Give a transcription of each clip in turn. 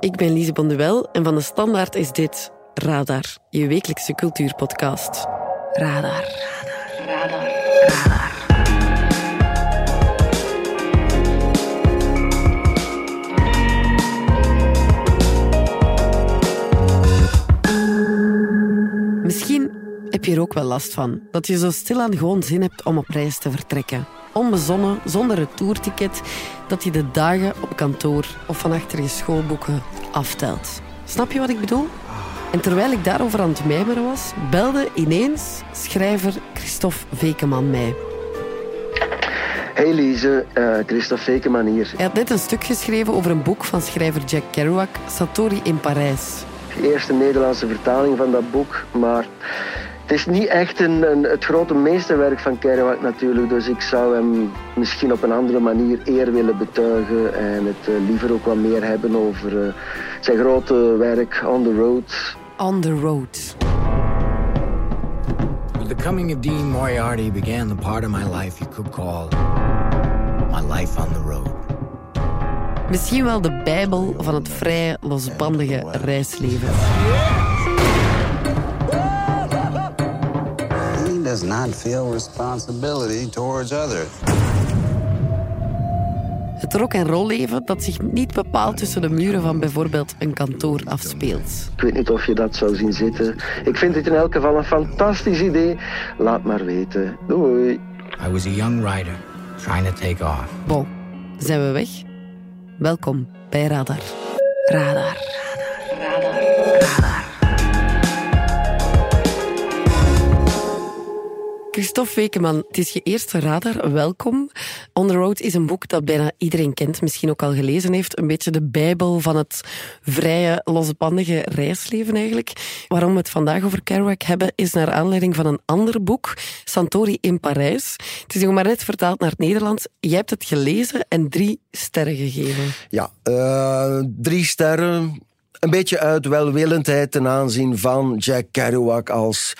Ik ben Lise Bonduel en van de Standaard is dit Radar, je wekelijkse cultuurpodcast. Radar, radar, radar, radar. Misschien heb je er ook wel last van. Dat je zo stilaan gewoon zin hebt om op reis te vertrekken. Onbezonnen, zonder retourticket, dat je de dagen op kantoor of van achter je schoolboeken aftelt. Snap je wat ik bedoel? En terwijl ik daarover aan het mijmeren was, belde ineens schrijver Christophe Vekeman mij. Hey Lise, uh, Christophe Vekeman hier. Hij had net een stuk geschreven over een boek van schrijver Jack Kerouac, Satori in Parijs. De eerste Nederlandse vertaling van dat boek, maar het is niet echt een, een, het grote meesterwerk van Kerouac natuurlijk, dus ik zou hem misschien op een andere manier eer willen betuigen en het uh, liever ook wat meer hebben over uh, zijn grote werk On the Road. On the Road. With the coming of Dean Moriarty began the part of my life you could call my life on the road. Misschien wel de bijbel van het vrije, losbandige reisleven. Does not feel responsibility towards others. Het rock en roll leven dat zich niet bepaalt tussen de muren van bijvoorbeeld een kantoor afspeelt. Ik weet niet of je dat zou zien zitten. Ik vind het in elk geval een fantastisch idee. Laat maar weten. Doei. I was a young writer trying to take off. Bon, zijn we weg? Welkom bij Radar. Radar. Radar. Radar. Radar. Christophe Wekeman, het is je eerste radar. Welkom. On the Road is een boek dat bijna iedereen kent, misschien ook al gelezen heeft. Een beetje de bijbel van het vrije, losbandige reisleven eigenlijk. Waarom we het vandaag over Kerouac hebben, is naar aanleiding van een ander boek, Santori in Parijs. Het is nog maar net vertaald naar het Nederlands. Jij hebt het gelezen en drie sterren gegeven. Ja, uh, drie sterren een beetje uit welwillendheid ten aanzien van Jack Kerouac als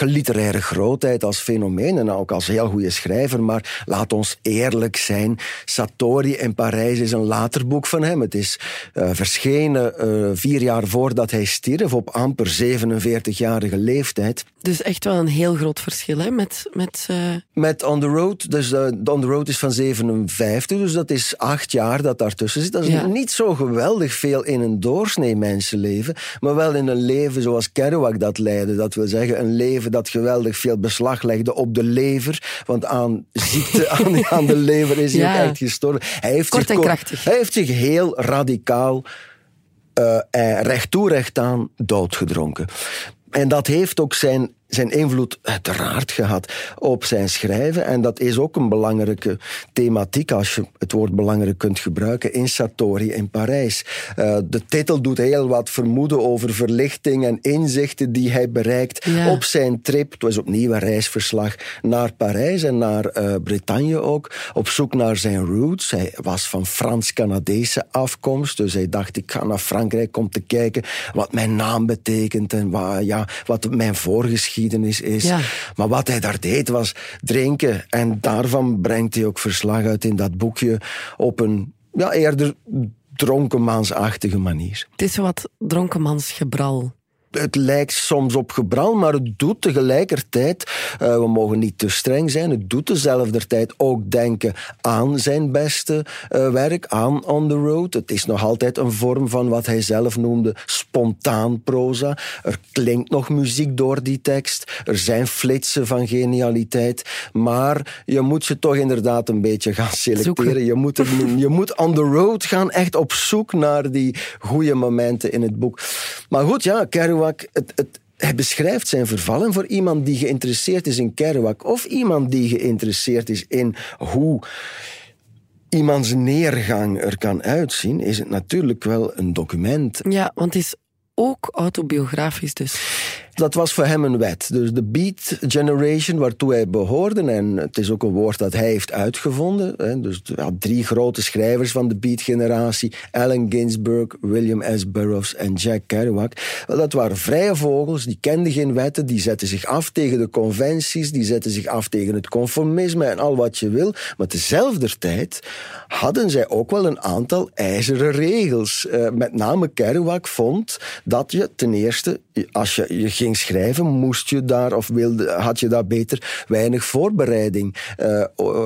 literaire grootheid, als fenomeen en ook als heel goede schrijver. Maar laat ons eerlijk zijn, Satori in Parijs is een later boek van hem. Het is uh, verschenen uh, vier jaar voordat hij stierf, op amper 47-jarige leeftijd. Dus echt wel een heel groot verschil hè? met... Met, uh... met On the Road. Dus On the Road is van 57, dus dat is acht jaar dat daartussen zit. Dat is ja. niet zo geweldig veel in een doorsnee mensenleven, maar wel in een leven zoals Kerouac dat leidde. Dat wil zeggen, een leven dat geweldig veel beslag legde op de lever, want aan ziekte aan, aan de lever is hij ja. ook echt gestorven. Hij heeft Kort zich, en krachtig. Hij heeft zich heel radicaal uh, recht toe recht aan doodgedronken. En dat heeft ook zijn zijn invloed uiteraard gehad op zijn schrijven. En dat is ook een belangrijke thematiek, als je het woord belangrijk kunt gebruiken, in Satori in Parijs. Uh, de titel doet heel wat vermoeden over verlichting en inzichten die hij bereikt ja. op zijn trip. Het was opnieuw een reisverslag naar Parijs en naar uh, Bretagne ook. Op zoek naar zijn roots. Hij was van Frans-Canadese afkomst, dus hij dacht ik ga naar Frankrijk om te kijken wat mijn naam betekent en wat, ja, wat mijn voorgeschiedenis is. Ja. Maar wat hij daar deed was drinken. En daarvan brengt hij ook verslag uit in dat boekje op een ja, eerder dronkenmansachtige manier. Het is wat dronkenmansgebral het lijkt soms op gebral, maar het doet tegelijkertijd, uh, we mogen niet te streng zijn, het doet dezelfde tijd ook denken aan zijn beste uh, werk, aan On the Road. Het is nog altijd een vorm van wat hij zelf noemde spontaan proza. Er klinkt nog muziek door die tekst, er zijn flitsen van genialiteit, maar je moet ze toch inderdaad een beetje gaan selecteren. Je moet, er, je moet on the road gaan, echt op zoek naar die goede momenten in het boek. Maar goed, ja, Kerouac het, het, hij beschrijft zijn vervallen voor iemand die geïnteresseerd is in Kerouac of iemand die geïnteresseerd is in hoe iemands neergang er kan uitzien, is het natuurlijk wel een document. Ja, want het is ook autobiografisch dus. Dat was voor hem een wet. Dus de Beat Generation, waartoe hij behoorde, en het is ook een woord dat hij heeft uitgevonden. Hè, dus drie grote schrijvers van de Beat-generatie: Allen Ginsberg, William S. Burroughs en Jack Kerouac. Dat waren vrije vogels, die kenden geen wetten, die zetten zich af tegen de conventies, die zetten zich af tegen het conformisme en al wat je wil. Maar tezelfde tijd hadden zij ook wel een aantal ijzeren regels. Uh, met name Kerouac vond dat je ten eerste, als je, je ging schrijven, moest je daar of wilde, had je daar beter weinig voorbereiding uh,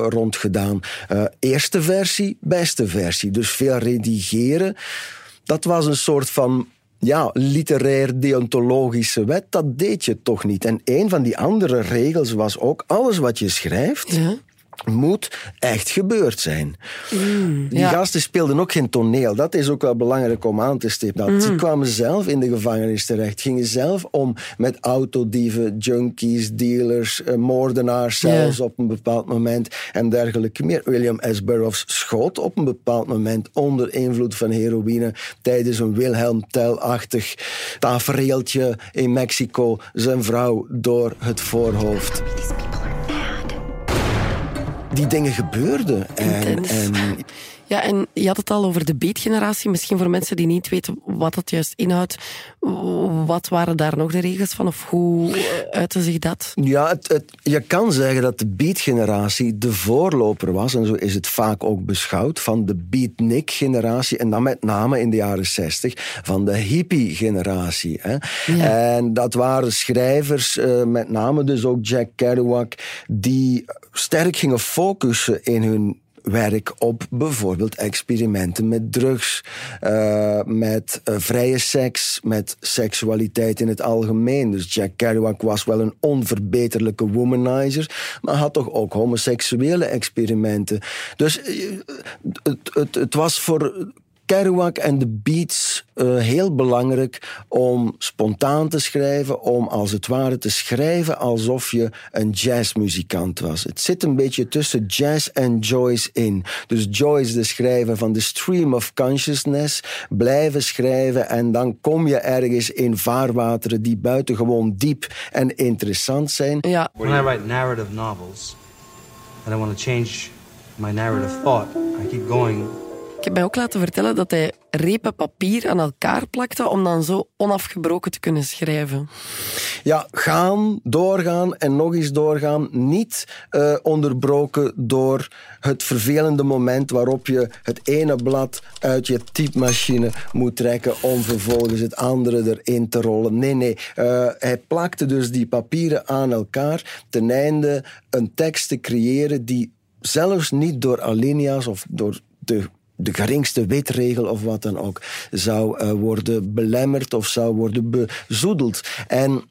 rond gedaan. Uh, eerste versie, beste versie. Dus veel redigeren. Dat was een soort van ja, literair deontologische wet, dat deed je toch niet. En een van die andere regels was ook, alles wat je schrijft, ja moet echt gebeurd zijn. Mm, die gasten speelden ook geen toneel. Dat is ook wel belangrijk om aan te stippen. Mm. Die kwamen zelf in de gevangenis terecht. Gingen zelf om met autodieven, junkies, dealers, eh, moordenaars zelfs op een bepaald moment en dergelijke meer. William S. Burroughs schoot op een bepaald moment onder invloed van heroïne tijdens een Wilhelm Tell-achtig tafereeltje in Mexico zijn vrouw door het voorhoofd die dingen gebeurden. En, en, ja, en je had het al over de beetgeneratie. Misschien voor mensen die niet weten wat dat juist inhoudt. Wat waren daar nog de regels van? Of hoe uitte zich dat? Ja, het, het, je kan zeggen dat de beatgeneratie de voorloper was. En zo is het vaak ook beschouwd. Van de beatnik-generatie. En dan met name in de jaren zestig van de hippie-generatie. En dat waren schrijvers, eh, met name dus ook Jack Kerouac, die sterk gingen focussen in hun werk op bijvoorbeeld experimenten met drugs, uh, met uh, vrije seks, met seksualiteit in het algemeen. Dus Jack Kerouac was wel een onverbeterlijke womanizer, maar had toch ook homoseksuele experimenten. Dus uh, het, het, het was voor Kerouac en de beats uh, heel belangrijk om spontaan te schrijven, om als het ware te schrijven alsof je een jazzmuzikant was. Het zit een beetje tussen jazz en Joyce in. Dus Joyce, de schrijver van The Stream of Consciousness, blijven schrijven en dan kom je ergens in vaarwateren die buitengewoon diep en interessant zijn. Ja. When I write narrative novels and I want to change my narrative thought, I keep going ik heb mij ook laten vertellen dat hij repen papier aan elkaar plakte om dan zo onafgebroken te kunnen schrijven. Ja, gaan, doorgaan en nog eens doorgaan. Niet uh, onderbroken door het vervelende moment waarop je het ene blad uit je typemachine moet trekken om vervolgens het andere erin te rollen. Nee, nee. Uh, hij plakte dus die papieren aan elkaar ten einde een tekst te creëren die zelfs niet door alinea's of door de de geringste wetregel of wat dan ook zou uh, worden belemmerd of zou worden bezoedeld. En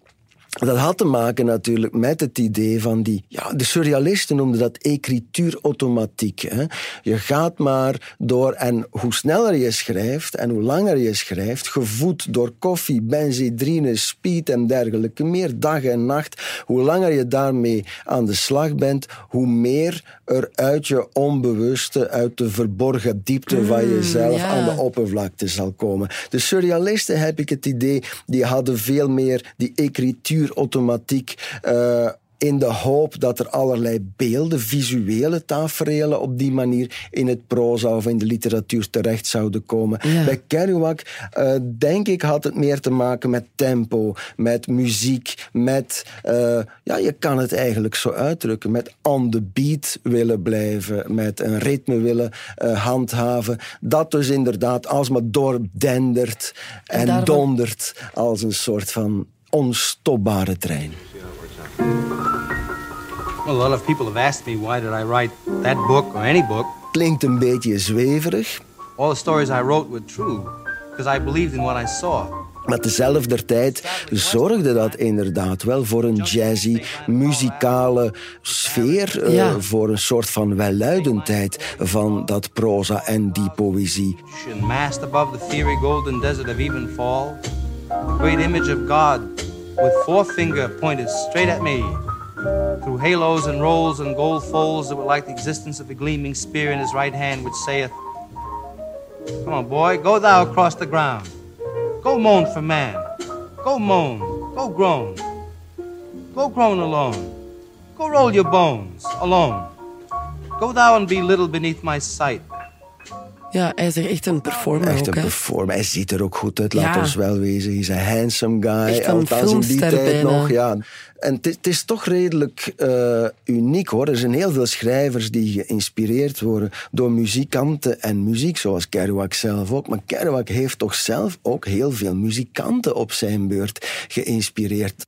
dat had te maken natuurlijk met het idee van die... Ja, de surrealisten noemden dat écrituur automatiek. Hè. Je gaat maar door en hoe sneller je schrijft en hoe langer je schrijft, gevoed door koffie, benzidrine, speed en dergelijke meer, dag en nacht, hoe langer je daarmee aan de slag bent, hoe meer er uit je onbewuste, uit de verborgen diepte van mm, jezelf aan de oppervlakte zal komen. De surrealisten, heb ik het idee, die hadden veel meer die écrituur automatiek uh, in de hoop dat er allerlei beelden, visuele tafereelen op die manier in het proza of in de literatuur terecht zouden komen. Bij Kerouac, uh, denk ik, had het meer te maken met tempo, met muziek, met, uh, ja, je kan het eigenlijk zo uitdrukken, met on the beat willen blijven, met een ritme willen uh, handhaven. Dat dus inderdaad alsmaar doordendert en, en dondert als een soort van onstopbare trein. Well, a lot of people have asked me why did I write that book or any book. Klinkt een beetje zweverig. All the stories I wrote were true because I believed in what I saw. Maar tezelfde tijd zorgde dat inderdaad wel voor een jazzy, muzikale sfeer. Eh, ja. Uh, voor een soort van welluidendheid van dat proza en die poëzie. The great image of God with forefinger pointed straight at me. Through halos and rolls and gold folds that were like the existence of a gleaming spear in his right hand, which saith, Come on, boy, go thou across the ground. Go moan for man. Go moan. Go groan. Go groan alone. Go roll your bones alone. Go thou and be little beneath my sight. Ja, hij is er echt een performer Echt ook, een hè. performer. Hij ziet er ook goed uit, laat Ja. ons wel wezen. Hij is een handsome guy. Echt een althans in die filmster tijd bijna. nog. Ja. En het is- het is toch redelijk eh, uniek hoor. Er zijn heel veel schrijvers die geïnspireerd worden door muzikanten en muziek, zoals Kerouac zelf ook. Maar Kerouac heeft toch zelf ook heel veel muzikanten op zijn beurt geïnspireerd.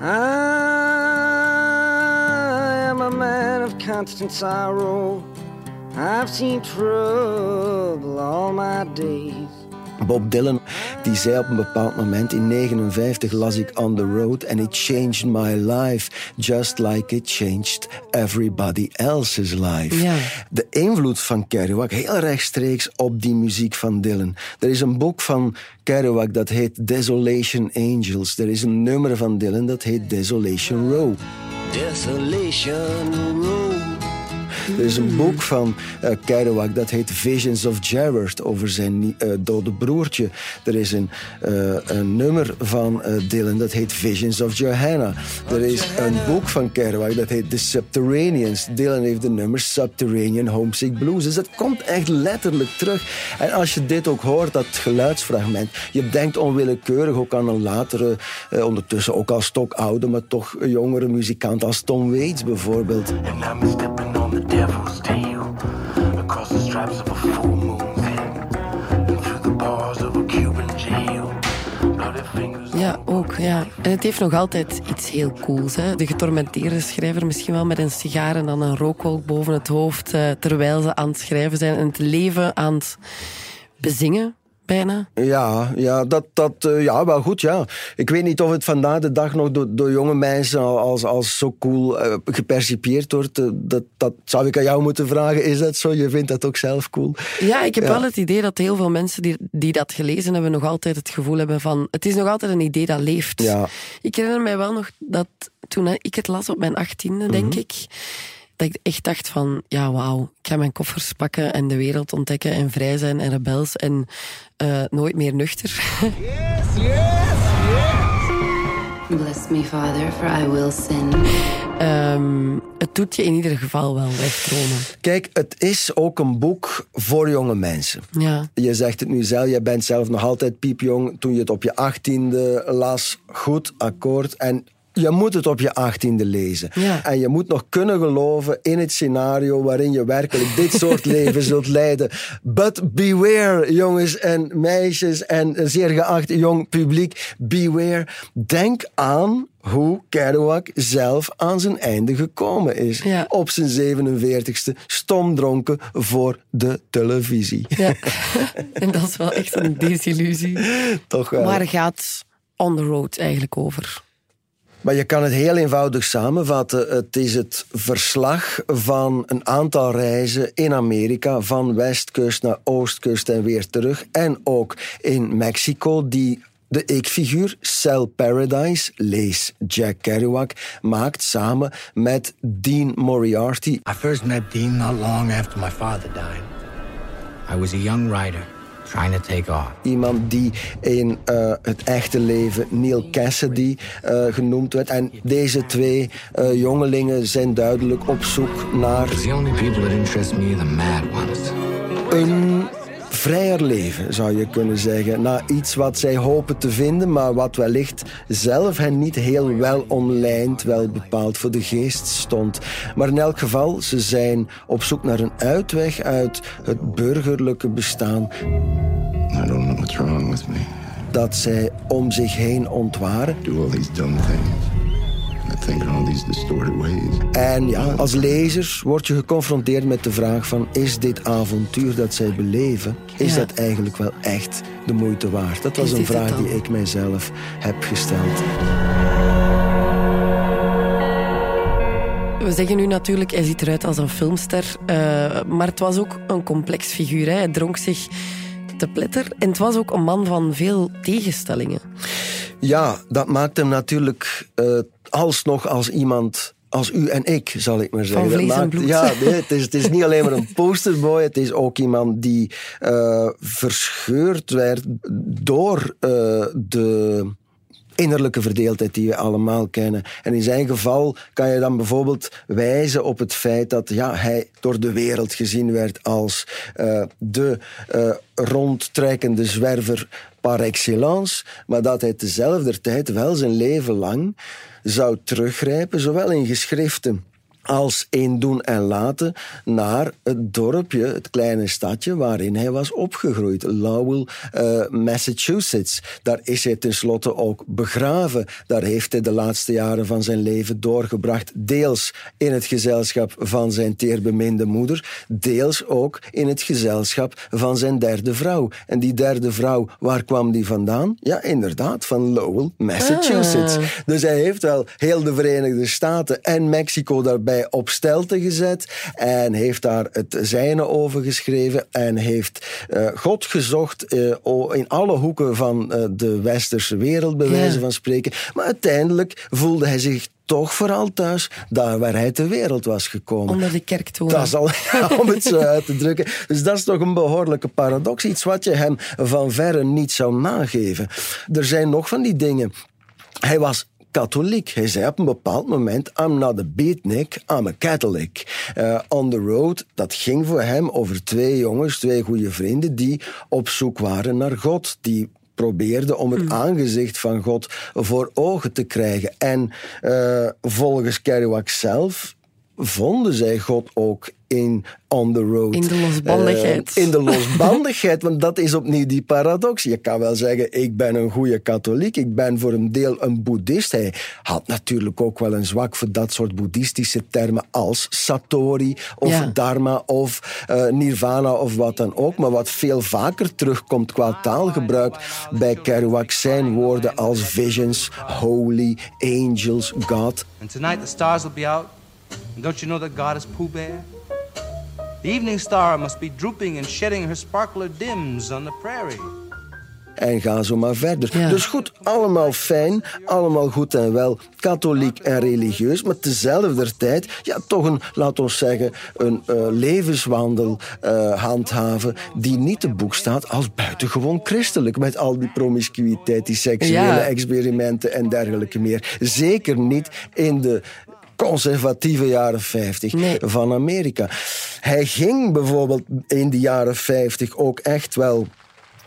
I am a man of constant sorrow. I've seen trouble all my days. Bob Dylan die zei op een bepaald moment in 59 las ik On the Road and it changed my life just like it changed everybody else's life. Ja. De invloed van Kerouac heel rechtstreeks op die muziek van Dylan. Er is een boek van Kerouac dat heet Desolation Angels. Er is een nummer van Dylan dat heet Desolation Row. Desolation Road. Er is een boek van eh Kerouac dat heet Visions of Gerard over zijn eh, dode broertje. Er is een, eh, een nummer van eh, Dylan dat heet Visions of Johanna. Er is een boek van Kerouac dat heet The Subterraneans. Dylan heeft de nummer Subterranean Homesick Blues. Dus dat komt echt letterlijk terug. En als je dit ook hoort, dat geluidsfragment, je denkt onwillekeurig ook aan een latere, eh, ondertussen ook al stokoude, maar toch jongere muzikant als Tom Waits bijvoorbeeld. And I'm Ja, ook. Ja. En het heeft nog altijd iets heel cools. Hè? De getormenteerde schrijver misschien wel met een sigaar en dan een rookwolk boven het hoofd. eh, terwijl ze aan het schrijven zijn en het leven aan het bezingen, bijna. Ja, ja, dat, dat, eh, ja, wel goed, ja. Ik weet niet of het vandaag de dag nog door, door jonge mensen al- als, als zo cool eh, gepercipieerd wordt. Eh, dat, dat zou ik aan jou moeten vragen. Is dat zo? Je vindt dat ook zelf cool? Ja, ik heb Ja. wel het idee dat heel veel mensen die, die dat gelezen hebben nog altijd het gevoel hebben van... Het is nog altijd een idee dat leeft. Ja. Ik herinner mij wel nog dat toen ik het las op mijn achttiende, denk Mhm. ik... Dat ik echt dacht van, ja wauw, ik ga mijn koffers pakken en de wereld ontdekken en vrij zijn en rebels en eh, nooit meer nuchter. Bless me, Father, for I will sin. Ehm, het doet je in ieder geval wel wegdromen. Kijk, het is ook een boek voor jonge mensen. Ja. Je zegt het nu zelf, jij bent zelf nog altijd piepjong. Toen je het op je achttiende las, goed, akkoord. En je moet het op je achttiende lezen. Ja. En je moet nog kunnen geloven in het scenario waarin je werkelijk dit soort leven zult leiden. But beware, jongens en meisjes en zeer geacht jong publiek, beware. Denk aan hoe Kerouac zelf aan zijn einde gekomen is. Ja. Op zijn 47ste, stomdronken voor de televisie. ja. en dat is wel echt een desillusie. Toch wel. Waar gaat On The Road eigenlijk over? Maar je kan het heel eenvoudig samenvatten. Het is het verslag van een aantal reizen in Amerika, van westkust naar oostkust en weer terug. En ook in Mexico, die de ik-figuur Cell Paradise, lees Jack Kerouac, maakt samen met Dean Moriarty. I first met Dean not long after my father died. I was a young writer trying to take off. Iemand die in eh, het echte leven Neil Cassidy eh, genoemd werd. En deze twee eh, jongelingen zijn duidelijk op zoek naar Because the only people that interest me are the mad ones. een vrijer leven, zou je kunnen zeggen. Na iets wat zij hopen te vinden, maar wat wellicht zelf hen niet heel wel omlijnd, wel bepaald voor de geest stond. Maar in elk geval, ze zijn op zoek naar een uitweg uit het burgerlijke bestaan I don't know what's wrong with me. dat zij om zich heen ontwaren. Do all these dumb things. En ja, als lezer word je geconfronteerd met de vraag van... is dit avontuur dat zij beleven, is Ja. dat eigenlijk wel echt de moeite waard? Dat was een vraag die ik mijzelf heb gesteld. We zeggen nu natuurlijk, hij ziet eruit als een filmster. eh, maar het was ook een complex figuur. Hè. Hij dronk zich te pletter. En het was ook een man van veel tegenstellingen. Ja, dat maakt hem natuurlijk eh, alsnog als iemand... Als u en ik, zal ik maar zeggen. Van vlees en bloed. Ja, nee, het, is, het is niet alleen maar een posterboy. Het is ook iemand die eh, verscheurd werd door eh, de innerlijke verdeeldheid die we allemaal kennen. En in zijn geval kan je dan bijvoorbeeld wijzen op het feit dat ja, hij door de wereld gezien werd als uh, de uh, rondtrekkende zwerver par excellence, maar dat hij tezelfde tijd wel zijn leven lang zou teruggrijpen, zowel in geschriften als in doen en laten naar het dorpje, het kleine stadje waarin hij was opgegroeid, Lowell, uh, Massachusetts. Daar is hij tenslotte ook begraven. Daar heeft hij de laatste jaren van zijn leven doorgebracht, deels in het gezelschap van zijn teerbeminde moeder, deels ook in het gezelschap van zijn derde vrouw. En die derde vrouw, waar kwam die vandaan? Ja, inderdaad, van Lowell, Massachusetts. Ah. Dus hij heeft wel heel de Verenigde Staten en Mexico daarbij op stelte gezet en heeft daar het zijne over geschreven en heeft uh, God gezocht uh, in alle hoeken van uh, de westerse wereld, bij wijze van spreken. Maar uiteindelijk voelde hij zich toch vooral thuis, daar waar hij ter wereld was gekomen. Onder de kerktoren. Dat is al, om het zo uit te drukken. Dus dat is toch een behoorlijke paradox. Iets wat je hem van verre niet zou nageven. Er zijn nog van die dingen. Hij was katholiek. Hij zei op een bepaald moment, I'm not a beatnik, I'm a Catholic. Uh, on the road, dat ging voor hem over twee jongens, twee goede vrienden, die op zoek waren naar God. Die probeerden om het hmm. aangezicht van God voor ogen te krijgen. En uh, volgens Kerouac zelf vonden zij God ook in On the Road. In de losbandigheid. Uh, in de losbandigheid, want dat is opnieuw die paradox. Je kan wel zeggen, ik ben een goede katholiek, ik ben voor een deel een boeddhist. Hij had natuurlijk ook wel een zwak voor dat soort boeddhistische termen als Satori of ja. Dharma of uh, Nirvana of wat dan ook. Maar wat veel vaker terugkomt qua taalgebruik bij Kerouac zijn woorden als visions, holy, angels, God. And tonight the stars will be out. And don't you know that God is Pooh Bear? The evening star must be drooping and shedding her sparkler dims on the prairie. En ga zo maar verder. Ja. Dus goed, allemaal fijn, allemaal goed en wel, katholiek en religieus, maar tezelfde tijd, ja, toch een, laat ons zeggen, een uh, levenswandel uh, handhaven die niet te boek staat als buitengewoon christelijk, met al die promiscuïteit, die seksuele ja. experimenten en dergelijke meer. Zeker niet in de conservatieve jaren 50 nee. van Amerika. Hij ging bijvoorbeeld in de jaren 50 ook echt wel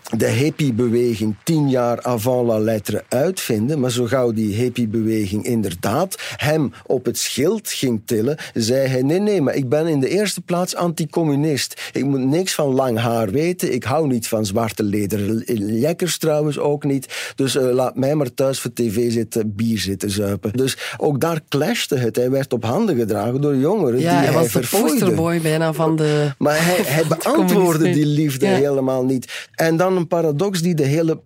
de hippiebeweging tien jaar avant la lettre uitvinden. Maar zo gauw die hippiebeweging inderdaad hem op het schild ging tillen, zei hij: Nee, nee, maar ik ben in de eerste plaats anticommunist. Ik moet niks van lang haar weten. Ik hou niet van zwarte lederen lekkers trouwens ook niet. Dus uh, laat mij maar thuis voor tv zitten, bier zitten zuipen. Dus ook daar clashte het. Hij werd op handen gedragen door jongeren ja, die hij, hij was de posterboy bijna van de. Maar hij, hij beantwoordde die liefde ja. helemaal niet. En dan een paradox die de hele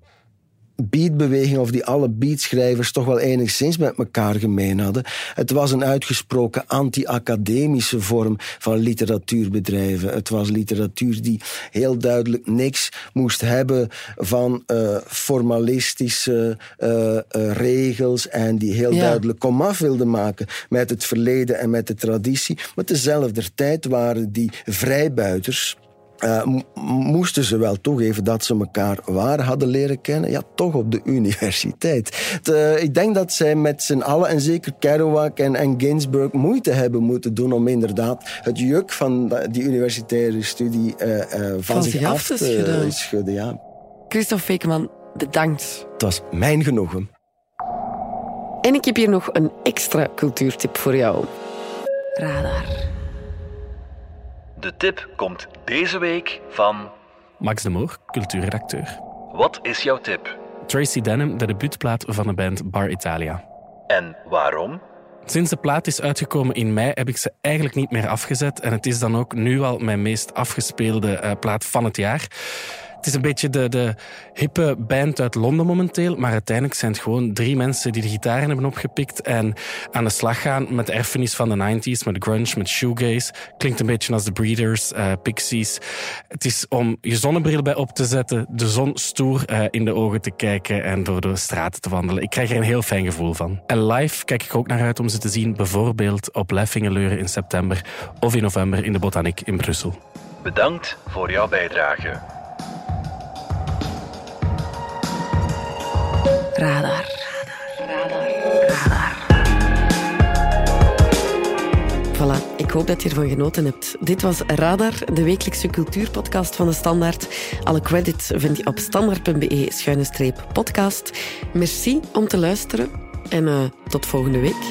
beatbeweging of die alle beatschrijvers toch wel enigszins met elkaar gemeen hadden. Het was een uitgesproken anti-academische vorm van literatuurbedrijven. Het was literatuur die heel duidelijk niks moest hebben van uh, formalistische uh, uh, regels en die heel ja. duidelijk komaf wilde maken met het verleden en met de traditie. Maar tezelfde tijd waren die vrijbuiters uh, moesten ze wel toegeven dat ze elkaar waar hadden leren kennen? Ja, toch op de universiteit. De, ik denk dat zij met z'n allen, en zeker Kerouac en, en Ginsberg, moeite hebben moeten doen om inderdaad het juk van die universitaire studie uh, uh, van, van, zich, af te schudden. schudden ja. Christophe Fekeman, bedankt. Het was mijn genoegen. En ik heb hier nog een extra cultuurtip voor jou. Radar. De tip komt deze week van... Max de Moor, cultuurredacteur. Wat is jouw tip? Tracy Denham, de debuutplaat van de band Bar Italia. En waarom? Sinds de plaat is uitgekomen in mei heb ik ze eigenlijk niet meer afgezet. En het is dan ook nu al mijn meest afgespeelde uh, plaat van het jaar. Het is een beetje de, de hippe band uit Londen momenteel. Maar uiteindelijk zijn het gewoon drie mensen die de gitaren hebben opgepikt. En aan de slag gaan met de erfenis van de 90s. Met grunge, met shoegaze. Klinkt een beetje als de Breeders, uh, Pixies. Het is om je zonnebril bij op te zetten. De zon stoer uh, in de ogen te kijken. En door de straten te wandelen. Ik krijg er een heel fijn gevoel van. En live kijk ik ook naar uit om ze te zien. Bijvoorbeeld op Leffingeleuren in september. Of in november in de Botaniek in Brussel. Bedankt voor jouw bijdrage. Radar. Voilà, ik hoop dat je ervan genoten hebt. Dit was Radar, de wekelijkse cultuurpodcast van de Standaard. Alle credits vind je op standaard.be-podcast. Merci om te luisteren en uh, tot volgende week.